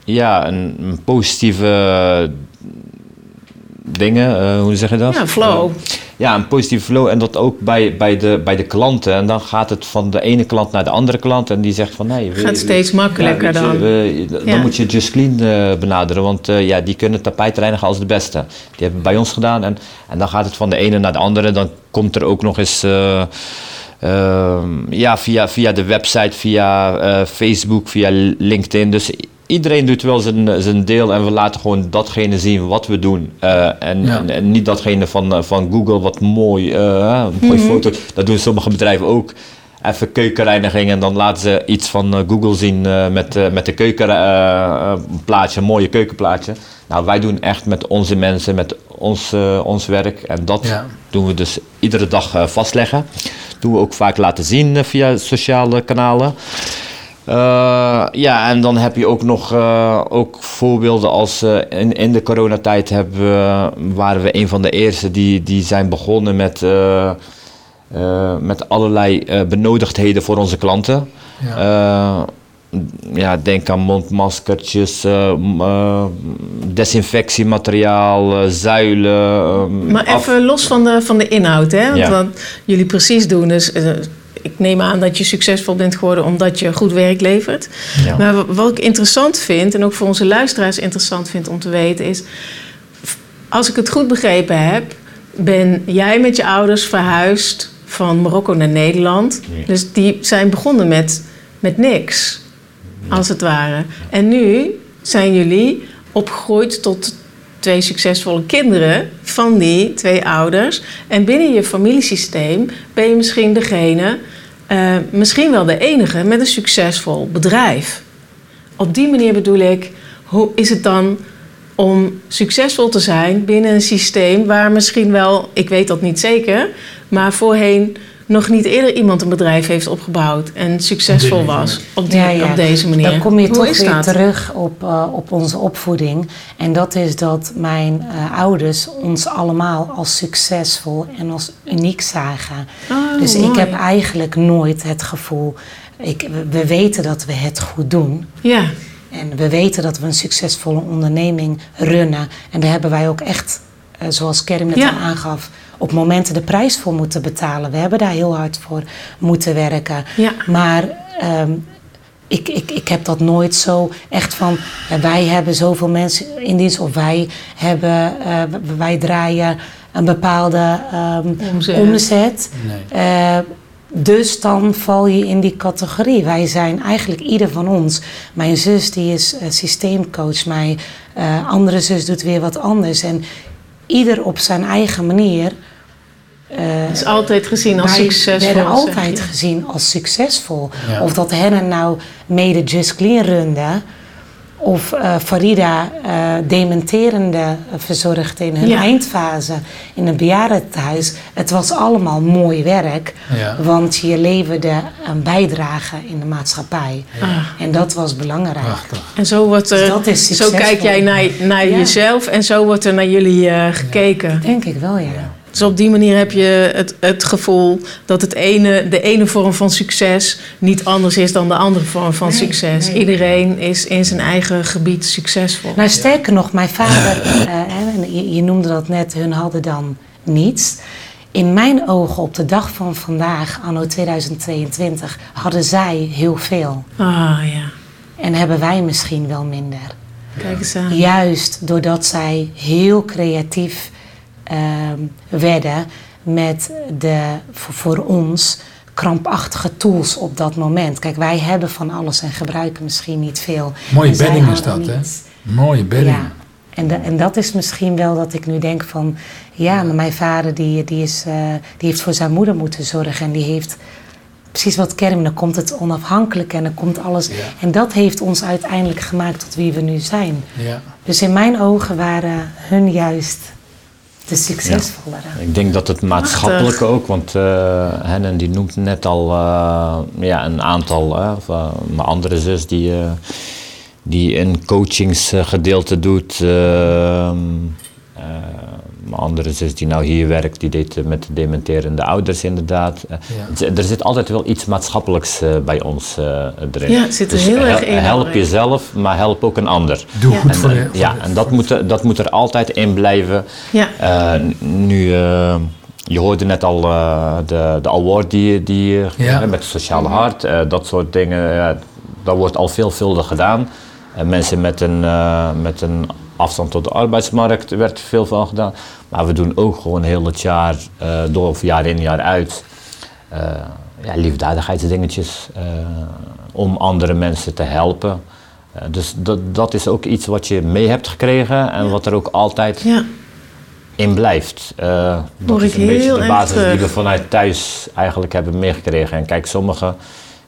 ja, een, een positieve dingen, eh, hoe zeg je dat? Ja, flow. Ja, een positieve flow en dat ook bij, bij, de, bij de klanten. En dan gaat het van de ene klant naar de andere klant en die zegt van nee. we- Gaat steeds makkelijker ja, weet je, dan. we- dan Ja. moet je Just Clean eh, benaderen, want eh, ja, die kunnen tapijt reinigen als de beste. Die hebben bij ons gedaan en, en dan gaat het van de ene naar de andere. Dan komt er ook nog eens... eh, ehm, ja, via, via de website, via eh, Facebook, via LinkedIn. Dus iedereen doet wel zijn, zijn deel en we laten gewoon datgene zien wat we doen. Eh, en, Ja. en, en niet datgene van, eh, van Google, wat mooi, eh mooie foto. Dat doen sommige bedrijven ook. Even keukenreiniging en dan laten ze iets van eh, Google zien eh, met, eh, met de keukenplaatje, een mooie keukenplaatje. Nou, wij doen echt met onze mensen, met ons, eh, ons werk. En dat Ja. doen we dus iedere dag eh, vastleggen. Doen we ook vaak laten zien eh, via sociale kanalen. Eh, ja, en dan heb je ook nog eh, ook voorbeelden als eh, in, in de coronatijd hebben we, waren we een van de eerste die, die zijn begonnen met, met allerlei benodigdheden voor onze klanten. Ja. Ja, denk aan mondmaskertjes, desinfectiemateriaal, zuilen. Maar af- even los van de, van de inhoud, hè? Want Ja. wat jullie precies doen is... ik neem aan dat je succesvol bent geworden omdat je goed werk levert. Ja. Maar wa- wat ik interessant vind, en ook voor onze luisteraars interessant vind om te weten, is... Als ik het goed begrepen heb, ben jij met je ouders verhuisd van Marokko naar Nederland. Dus die zijn begonnen met, met niks, als het ware. En nu zijn jullie opgegroeid tot twee succesvolle kinderen van die twee ouders. En binnen je familiesysteem ben je misschien degene, eh, misschien wel de enige met een succesvol bedrijf. Op die manier bedoel ik, hoe is het dan om succesvol te zijn binnen een systeem waar misschien wel, ik weet dat niet zeker, maar voorheen nog niet eerder iemand een bedrijf heeft opgebouwd en succesvol was op, die, Ja, ja. op deze manier. Dan kom je Hoe toch weer dat? terug op, eh, op onze opvoeding. En dat is dat mijn eh, ouders ons allemaal als succesvol en als uniek zagen. Oh, dus ik heb eigenlijk nooit het gevoel. Ik, we- we weten dat we het goed doen. Ja, En we weten dat we een succesvolle onderneming runnen. En daar hebben wij ook echt, eh, zoals Kerm net Ja. al aangaf, op momenten de prijs voor moeten betalen. We hebben daar heel hard voor moeten werken. Ja. Maar ehm, ik, ik, ik heb dat nooit zo echt van, eh, wij hebben zoveel mensen in dienst, of wij, hebben, eh, wij draaien een bepaalde ehm, Omzet. omzet. Nee. Eh, dus dan val je in die categorie. Wij zijn eigenlijk ieder van ons. Mijn zus die is systeemcoach. Mijn eh, andere zus doet weer wat anders. En ieder op zijn eigen manier. Eh, is altijd gezien als wij succesvol. werden zeg altijd je. gezien als succesvol. Ja. Of dat Hennen nou mede Just Clean runde. Of eh, Farida eh, dementerende verzorgde in hun Ja. eindfase in een bejaardentehuis. Het was allemaal mooi werk. Ja. Want je leverde een bijdrage in de maatschappij. Ah. En dat was belangrijk. Prachtig. En zo, wordt er, Dat is zo kijk jij naar, naar Ja. jezelf en zo wordt er naar jullie gekeken. Denk ik wel, ja. Dus op die manier heb je het, het gevoel dat het ene, de ene vorm van succes niet anders is dan de andere vorm van Nee, succes. nee. Iedereen is in zijn eigen gebied succesvol. Nou, sterker nog, mijn vader, en je, je noemde dat net, hun hadden dan niets. In mijn ogen, op de dag van vandaag, anno 2022, hadden zij heel veel. Ah ja, En hebben wij misschien wel minder. kijk eens aan. Juist doordat zij heel creatief werden met de, voor, voor ons, krampachtige tools op dat moment. Kijk, wij hebben van alles en gebruiken misschien niet veel. Mooie bedding is dat, hè? Mooie bedding. Ja, en, de- en dat is misschien wel dat ik nu denk van... Ja, maar mijn vader die, die, is, eh, die heeft voor zijn moeder moeten zorgen. En die heeft precies wat Kerm, dan komt het onafhankelijk en dan komt alles. Ja. En dat heeft ons uiteindelijk gemaakt tot wie we nu zijn. Ja. Dus in mijn ogen waren hun juist de succesvollere. Ik denk dat het maatschappelijke ook, want eh Hennen die noemt net al eh, ja, een aantal, of, eh, mijn andere zus die, die een coachingsgedeelte doet. Mijn andere zus die nou hier werkt, die deed eh, met de dementerende ouders inderdaad. Eh, Ja. Er zit altijd wel iets maatschappelijks eh, bij ons eh, erin. Ja, het zit er Dus heel erg in, Help jezelf, maar help ook een ander. Doe Ja. goed En, voor voor ja, en dat moet, er- dat moet er altijd in blijven. Ja, Eh, nu, je hoorde net al eh, de, de award die, die Ja. met het sociale hart, eh, dat soort dingen, ja, dat wordt al veelvuldig gedaan. Mensen met een, eh, met een afstand tot de arbeidsmarkt werd veel van gedaan. Maar we doen ook gewoon heel het jaar eh, door, of jaar in jaar uit, eh ja, liefdadigheidsdingetjes eh, om andere mensen te helpen. Dus dat, dat is ook iets wat je mee hebt gekregen en wat er ook altijd ja. in blijft. Dat is een beetje de basis die we vanuit thuis eigenlijk hebben meegekregen. En kijk, sommigen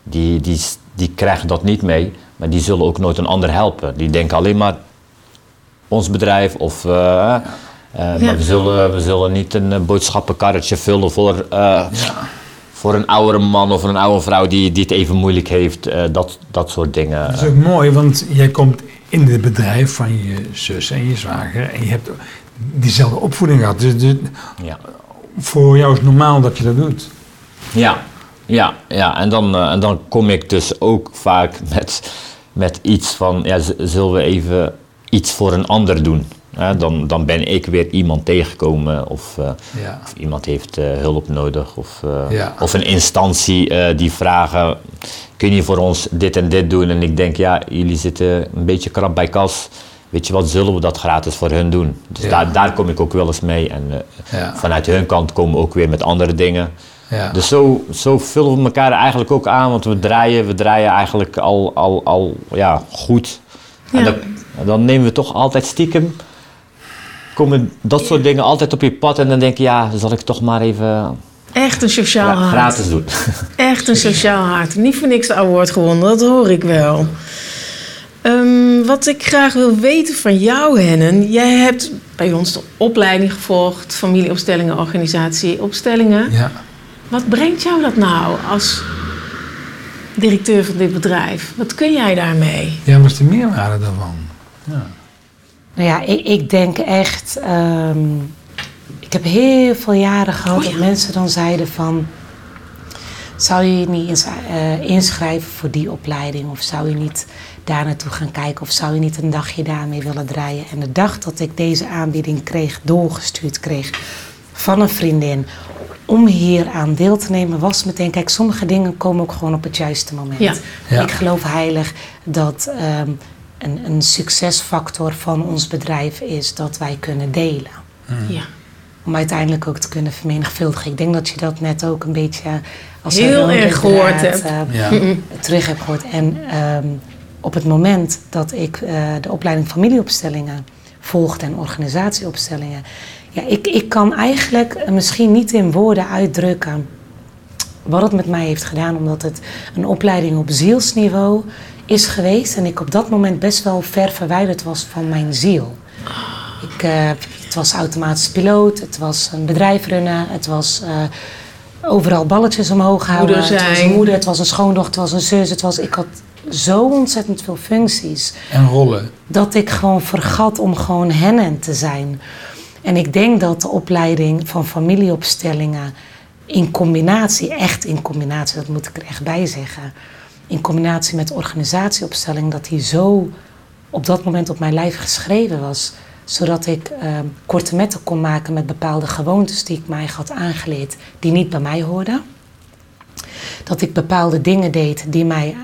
die, die, die krijgen dat niet mee, maar die zullen ook nooit een ander helpen. Die denken alleen maar ons bedrijf of... eh, eh, Ja. Maar we zullen, we zullen niet een eh, boodschappenkarretje vullen voor, eh, voor een oudere man of een oude vrouw die, die het even moeilijk heeft. eh, dat, dat soort dingen. Dat is ook mooi, want jij komt in het bedrijf van je zus en je zwager en je hebt diezelfde opvoeding gehad. Dus, dus ja. voor jou is het normaal dat je dat doet. Ja, ja, ja. En, dan, eh, en dan kom ik dus ook vaak met, met iets van, ja, zullen we even iets voor een ander doen? Hè, dan, dan ben ik weer iemand tegengekomen of, eh, Ja. of iemand heeft eh, hulp nodig of, eh, Ja. of een instantie eh, die vragen, kun je voor ons dit en dit doen? En ik denk, ja, jullie zitten een beetje krap bij kas. Weet je wat, zullen we dat gratis voor hun doen? Dus Ja. daar, daar kom ik ook wel eens mee. En eh, Ja. vanuit hun kant komen we ook weer met andere dingen. Ja. Dus zo, zo vullen we elkaar eigenlijk ook aan, want we draaien, we draaien eigenlijk al, al, al ja, goed. En Ja. Dan, nemen we toch altijd stiekem, komen dat soort dingen altijd op je pad en dan denk je, ja, zal ik toch maar even Echt een sociaal ja, hart. gratis doen. Echt een sociaal hart. Niet voor niks de award gewonnen, dat hoor ik wel. Ehm, wat ik graag wil weten van jou, Hennen. Jij hebt bij ons de opleiding gevolgd, familieopstellingen, organisatie, opstellingen. ja. Wat brengt jou dat nou als directeur van dit bedrijf? Wat kun jij daarmee? Ja, wat is de meerwaarde daarvan? Ja. Nou ja, ik, ik denk echt. ehm, ik heb heel veel jaren gehad Oh ja. dat mensen dan zeiden van. Zou je je niet ins- eh, inschrijven voor die opleiding? Of zou je niet daar naartoe gaan kijken? Of zou je niet een dagje daarmee willen draaien? En de dag dat ik deze aanbieding kreeg, doorgestuurd kreeg van een vriendin. Om hier aan deel te nemen, was meteen. Kijk, sommige dingen komen ook gewoon op het juiste moment. Ja. Ja. Ik geloof heilig dat ehm, een, een succesfactor van ons bedrijf is dat wij kunnen delen. Ja. om uiteindelijk ook te kunnen vermenigvuldigen. Ik denk dat je dat net ook een beetje als Heel erg gehoord draad, hebt. eh, Ja. terug heb gehoord. En ehm, op het moment dat ik eh, de opleiding familieopstellingen volgde en organisatieopstellingen, ja, ik, ik kan eigenlijk eh, misschien niet in woorden uitdrukken wat het met mij heeft gedaan, omdat het een opleiding op zielsniveau is geweest en ik op dat moment best wel ver verwijderd was van mijn ziel. Ik, eh, het was automatisch piloot, het was een bedrijf runnen, het was eh, overal balletjes omhoog houden. Moeder Het was zijn. een moeder, het was een schoondochter, het was een zus. Het was, ik had zo ontzettend veel functies En rollen. dat ik gewoon vergat om gewoon hen te zijn. En ik denk dat de opleiding van familieopstellingen in combinatie, echt in combinatie, dat moet ik er echt bij zeggen, in combinatie met organisatieopstelling, dat die zo op dat moment op mijn lijf geschreven was, zodat ik eh, korte metten kon maken met bepaalde gewoontes die ik mij had aangeleerd, die niet bij mij hoorden. Dat ik bepaalde dingen deed die mij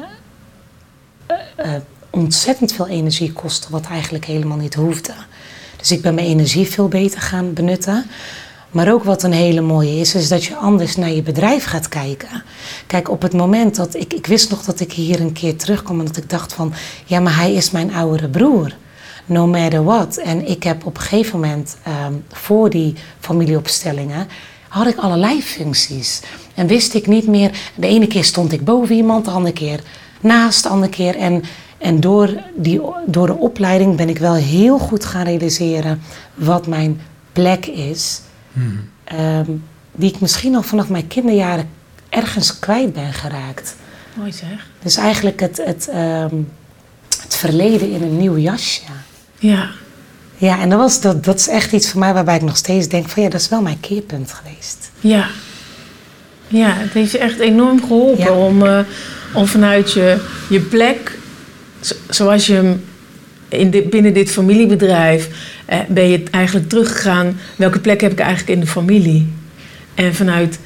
eh, eh, ontzettend veel energie kostten, wat eigenlijk helemaal niet hoefde. Dus ik ben mijn energie veel beter gaan benutten. Maar ook wat een hele mooie is, is dat je anders naar je bedrijf gaat kijken. Kijk, op het moment dat ik, ik wist nog dat ik hier een keer terugkwam en dat ik dacht van, ja, maar hij is mijn oudere broer. No matter what. En ik heb op een gegeven moment ehm, voor die familieopstellingen had ik allerlei functies. En wist ik niet meer, de ene keer stond ik boven iemand, de andere keer naast, de andere keer. En, en door, die, door de opleiding ben ik wel heel goed gaan realiseren wat mijn plek is. Ehm, die ik misschien al vanaf mijn kinderjaren ergens kwijt ben geraakt. Mooi zeg. Dus eigenlijk het, het, ehm, het verleden in een nieuw jasje. Ja. Ja, en dat, was, dat, dat is echt iets voor mij waarbij ik nog steeds denk van ja, dat is wel mijn keerpunt geweest. Ja. Ja, het heeft je echt enorm geholpen Ja. om, eh, om vanuit je, je plek, zo- zoals je hem in dit, binnen dit familiebedrijf, ben je eigenlijk teruggegaan. Welke plek heb ik eigenlijk in de familie? En vanuit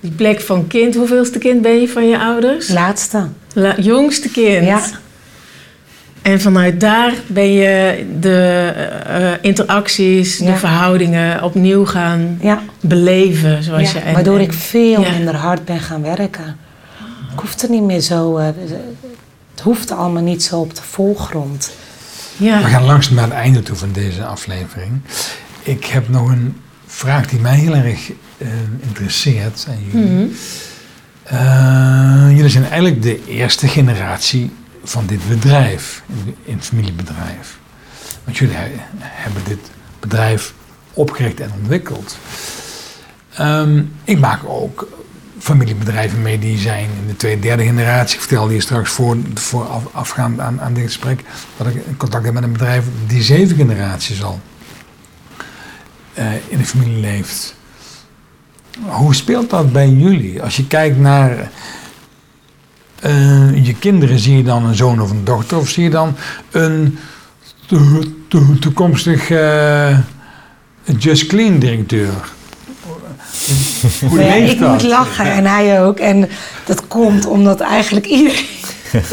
die plek van kind, hoeveelste kind ben je van je ouders? Laatste. La- jongste kind. Ja. En vanuit daar ben je de eh, eh, interacties, de verhoudingen opnieuw gaan Ja, beleven. Zoals ja. je, en- waardoor ik veel minder hard ben gaan werken. Ik hoefde niet meer zo, eh, het hoefde allemaal niet zo op de voorgrond. Ja. We gaan langzaam naar het einde toe van deze aflevering. Ik heb nog een vraag die mij heel erg eh, interesseert aan jullie. Mhm. Eh, jullie zijn eigenlijk de eerste generatie van dit bedrijf, in, in het familiebedrijf. Want jullie he- hebben dit bedrijf opgericht en ontwikkeld. Ehm, ik maak ook familiebedrijven mee die zijn in de tweede, derde generatie. Ik vertelde je straks voor, voor af, afgaand aan, aan dit gesprek dat ik in contact heb met een bedrijf die zeven generaties al eh, in de familie leeft. Hoe speelt dat bij jullie? Als je kijkt naar eh, je kinderen, zie je dan een zoon of een dochter? Of zie je dan een to- to- toekomstig eh, Just Clean directeur? Hoe ja, ik moet lachen en hij ook. En dat komt omdat eigenlijk iedereen,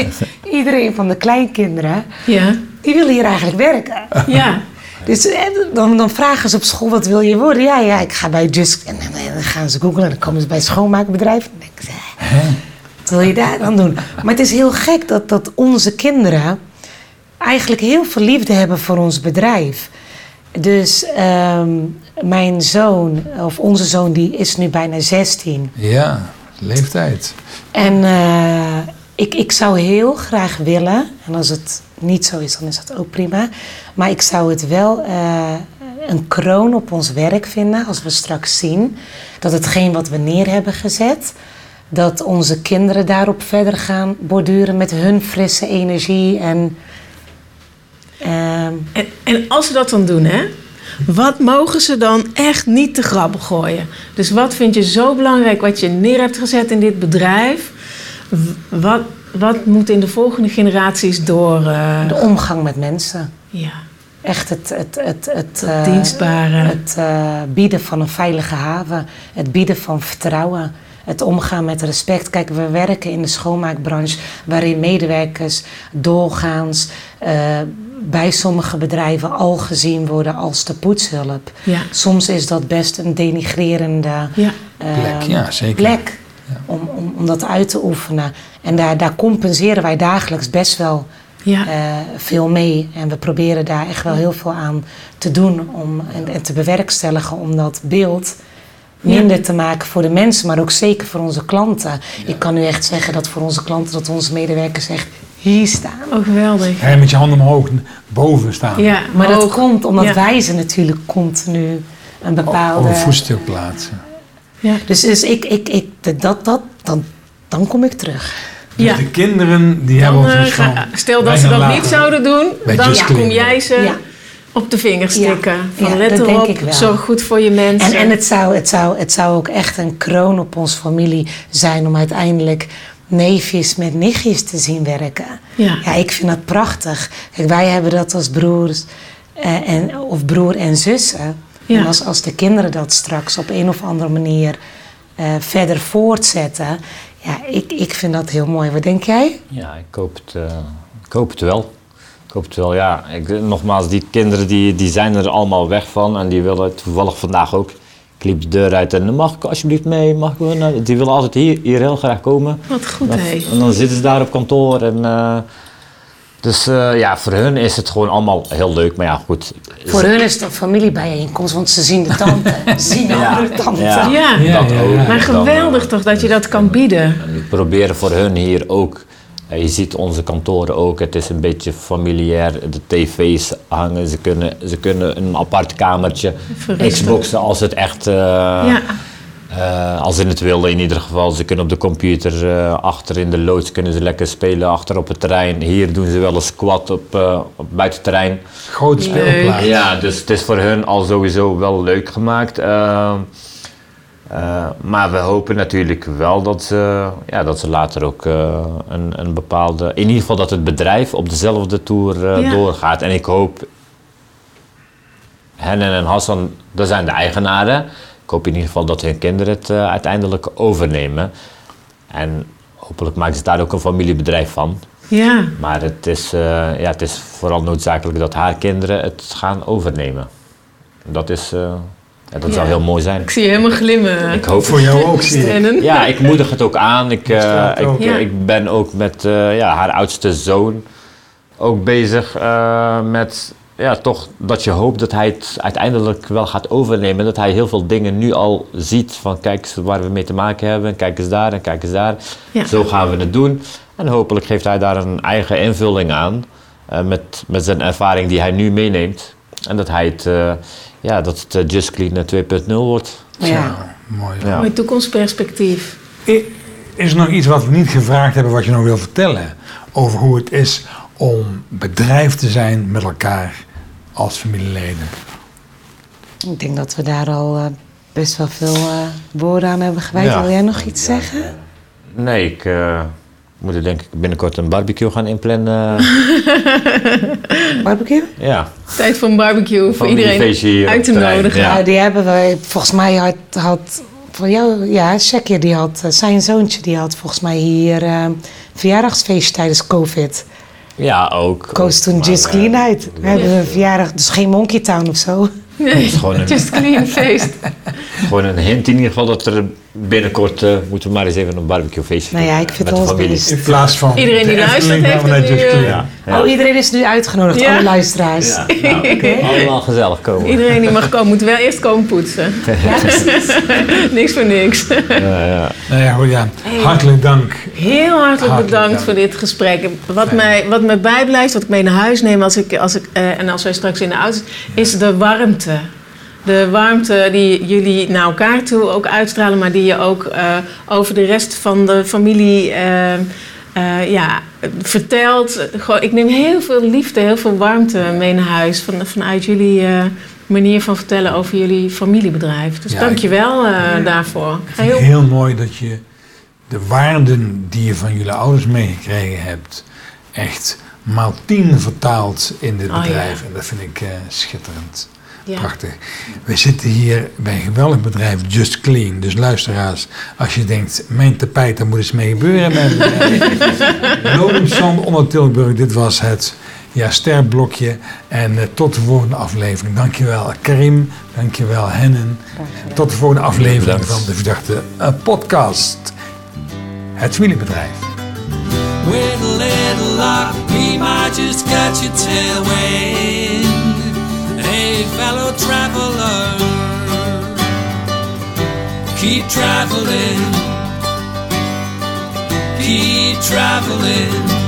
iedereen van de kleinkinderen, Ja. die willen hier eigenlijk werken. Ja. Dus eh, dan, dan vragen ze op school, wat wil je worden? Ja, ja, ik ga bij Just... En dan, dan gaan ze googlen en dan komen ze bij het schoonmaakbedrijf. En dan denken ze, Hè? wat wil je daar dan doen? Maar het is heel gek dat, dat onze kinderen eigenlijk heel veel liefde hebben voor ons bedrijf. Dus ehm, mijn zoon, of onze zoon, die is nu bijna 16. Ja, leeftijd. En eh, ik, ik zou heel graag willen, en als het niet zo is, dan is dat ook prima. Maar ik zou het wel eh, een kroon op ons werk vinden als we straks zien dat hetgeen wat we neer hebben gezet, dat onze kinderen daarop verder gaan borduren met hun frisse energie. En, ehm, En, en als ze dat dan doen, hè? Wat mogen ze dan echt niet te grappen gooien? Dus wat vind je zo belangrijk wat je neer hebt gezet in dit bedrijf? Wat, wat moet in de volgende generaties door? eh, de omgang met mensen. ja, Echt het, het, het, het, eh, dienstbare. Het eh, bieden van een veilige haven, het bieden van vertrouwen, het omgaan met respect. Kijk, we werken in de schoonmaakbranche waarin medewerkers doorgaans bij sommige bedrijven al gezien worden als de poetshulp. Ja. Soms is dat best een denigrerende Ja. eh, Plek, ja, zeker. plek om, om, om dat uit te oefenen. En daar, daar compenseren wij dagelijks best wel Ja. eh, veel mee. En we proberen daar echt wel heel veel aan te doen om, en, en te bewerkstelligen om dat beeld minder te maken voor de mensen, maar ook zeker voor onze klanten. Ik kan nu echt zeggen dat voor onze klanten, dat onze medewerkers echt hier staan. Oh, geweldig. Je met je handen omhoog boven staan. Ja, Maar dat komt omdat Ja. wij ze natuurlijk continu een Op bepaalde... een voetstuk plaatsen. Ja. Dus, dus ik, ik, ik, dat, dat, dan, dan kom ik terug. Dus Ja. de kinderen die hebben Dan, ook eh, ga- stel dat ze dat later niet zouden doen, dan kom jij ze Ja. op de vingers Ja. stikken. Van Ja, let erop, ik wel. zorg goed voor je mensen. En, en het, zou, het, zou, het zou ook echt een kroon op onze familie zijn om uiteindelijk neefjes met nichtjes te zien werken. Ja. Ja, ik vind dat prachtig. Kijk, wij hebben dat als broers eh, en, of broer en zussen. Ja. En als, als de kinderen dat straks op een of andere manier eh, verder voortzetten. Ja, ik, ik vind dat heel mooi. Wat denk jij? Ja, ik hoop het, eh, ik hoop het wel. Ik hoop het wel, ja. Ik, nogmaals, die kinderen die, die zijn er allemaal weg van en die willen toevallig vandaag ook. Ik liep de deur uit en mag ik alsjeblieft mee? Mag ik wel naar-" Die willen altijd hier, hier heel graag komen. Wat goed, hé. En dan zitten ze daar op kantoor en... eh, dus eh, ja, voor hun is het gewoon allemaal heel leuk. Maar ja, goed. Voor hun is het een familiebijeenkomst, want ze zien de tante. Ze zien de Ja. andere tante. Ja. Ja. Ja, dat ja, ook. ja. Maar Dan, geweldig eh, toch dat je dat kan bieden. En we proberen voor hun hier ook. Eh, Je ziet onze kantoren ook, het is een beetje familiair. De tv's hangen, ze kunnen, ze kunnen een apart kamertje. Xboxen als het echt, eh, Ja. eh, als ze het willen in ieder geval. Ze kunnen op de computer eh, achter in de loods kunnen ze lekker spelen achter op het terrein. Hier doen ze wel een squat op, eh op buitenterrein. Grote speelplaats. Ja, dus het is voor hun al sowieso wel leuk gemaakt. Eh, maar we hopen natuurlijk wel dat ze, ja, dat ze later ook eh, een, een bepaalde. In ieder geval dat het bedrijf op dezelfde tour eh, Ja. doorgaat. En ik hoop. Hennen en Hassan, dat zijn de eigenaren. Ik hoop in ieder geval dat hun kinderen het uiteindelijk overnemen. En hopelijk maken ze daar ook een familiebedrijf van. Ja. Maar het is, ja, het is vooral noodzakelijk dat haar kinderen het gaan overnemen. Dat, is, ja, dat zou heel mooi zijn. Ik zie je helemaal glimmen. Ik hoop Voor jou ook, zie. Ja, ik moedig het ook aan. Ik, eh, ik, ook. Ja. ik ben ook met eh, ja, haar oudste zoon ook bezig eh, met ja, toch dat je hoopt dat hij het uiteindelijk wel gaat overnemen. Dat hij heel veel dingen nu al ziet van kijk eens waar we mee te maken hebben. Kijk eens daar en kijk eens daar. Ja. Zo gaan we het doen. En hopelijk geeft hij daar een eigen invulling aan. eh, met, met zijn ervaring die hij nu meeneemt. En dat hij het, eh, ja, dat het eh, Just Clean eh, 2.0 wordt. Ja. Ja, mooi. Ja. Mooi toekomstperspectief. Is er nog iets wat we niet gevraagd hebben wat je nog wil vertellen? Over hoe het is om bedrijf te zijn met elkaar als familieleden. Ik denk dat we daar al eh, best wel veel eh, woorden aan hebben gewijd. Ja. Wil jij nog iets zeggen? Nee, ik eh, moet er denk ik binnenkort een barbecue gaan inplannen. Barbecue? ja, Tijd voor een barbecue voor iedereen uit te nodigen. Ja. Die hebben we, volgens mij had, had van jou, ja, Shekje, die had, eh, zijn zoontje, die had volgens mij hier eh verjaardagsfeest tijdens COVID. ja ook. Koos toen maar, Just eh, Clean uit. We hebben een verjaardag, dus geen Monkey Town of zo. Nee, Het is gewoon een, just clean feest. gewoon een hint in ieder geval dat er binnenkort eh, moeten we maar eens even een barbecue feestje Nou ja, doen, ik eh, vind met de familie. best. In plaats van Iedereen die luistert heeft het nu. Ja, ja. Oh, iedereen is nu uitgenodigd, Ja. alle luisteraars. Ja, nou, allemaal gezellig komen. Iedereen die mag komen, moet wel eerst komen poetsen. niks voor niks. Ja, ja. Nou ja. Hartelijk dank. Heel hartelijk Hartelijk bedankt dank. voor dit gesprek. Wat mij, wat mij bijblijft, wat ik mee naar huis neem als ik, als ik, eh, en als wij straks in de auto is de warmte. De warmte die jullie naar elkaar toe ook uitstralen, maar die je ook eh, over de rest van de familie eh, eh, ja, vertelt. Gewoon, ik neem heel veel liefde, heel veel warmte mee naar huis van, vanuit jullie manier van vertellen over jullie familiebedrijf. Dus Ja, dank je wel eh, daarvoor. Ik vind Heel, het heel mooi dat je de waarden die je van jullie ouders meegekregen hebt, echt maal tien vertaalt in dit Oh, ja. bedrijf. En dat vind ik schitterend. Ja. Prachtig. We zitten hier bij een geweldig bedrijf Just Clean. Dus luisteraars, als je denkt, mijn tapijt, daar moet eens mee gebeuren. Lodemson onder Tilburg, dit was het ja, sterblokje. En eh, tot de volgende aflevering. Dankjewel Karim, dankjewel Hennen. Tot de volgende aflevering Bedankt. van de Verdachte eh, podcast. Het familiebedrijf. With a little luck, we might just catch a tailwind. Fellow traveler, keep traveling, keep traveling.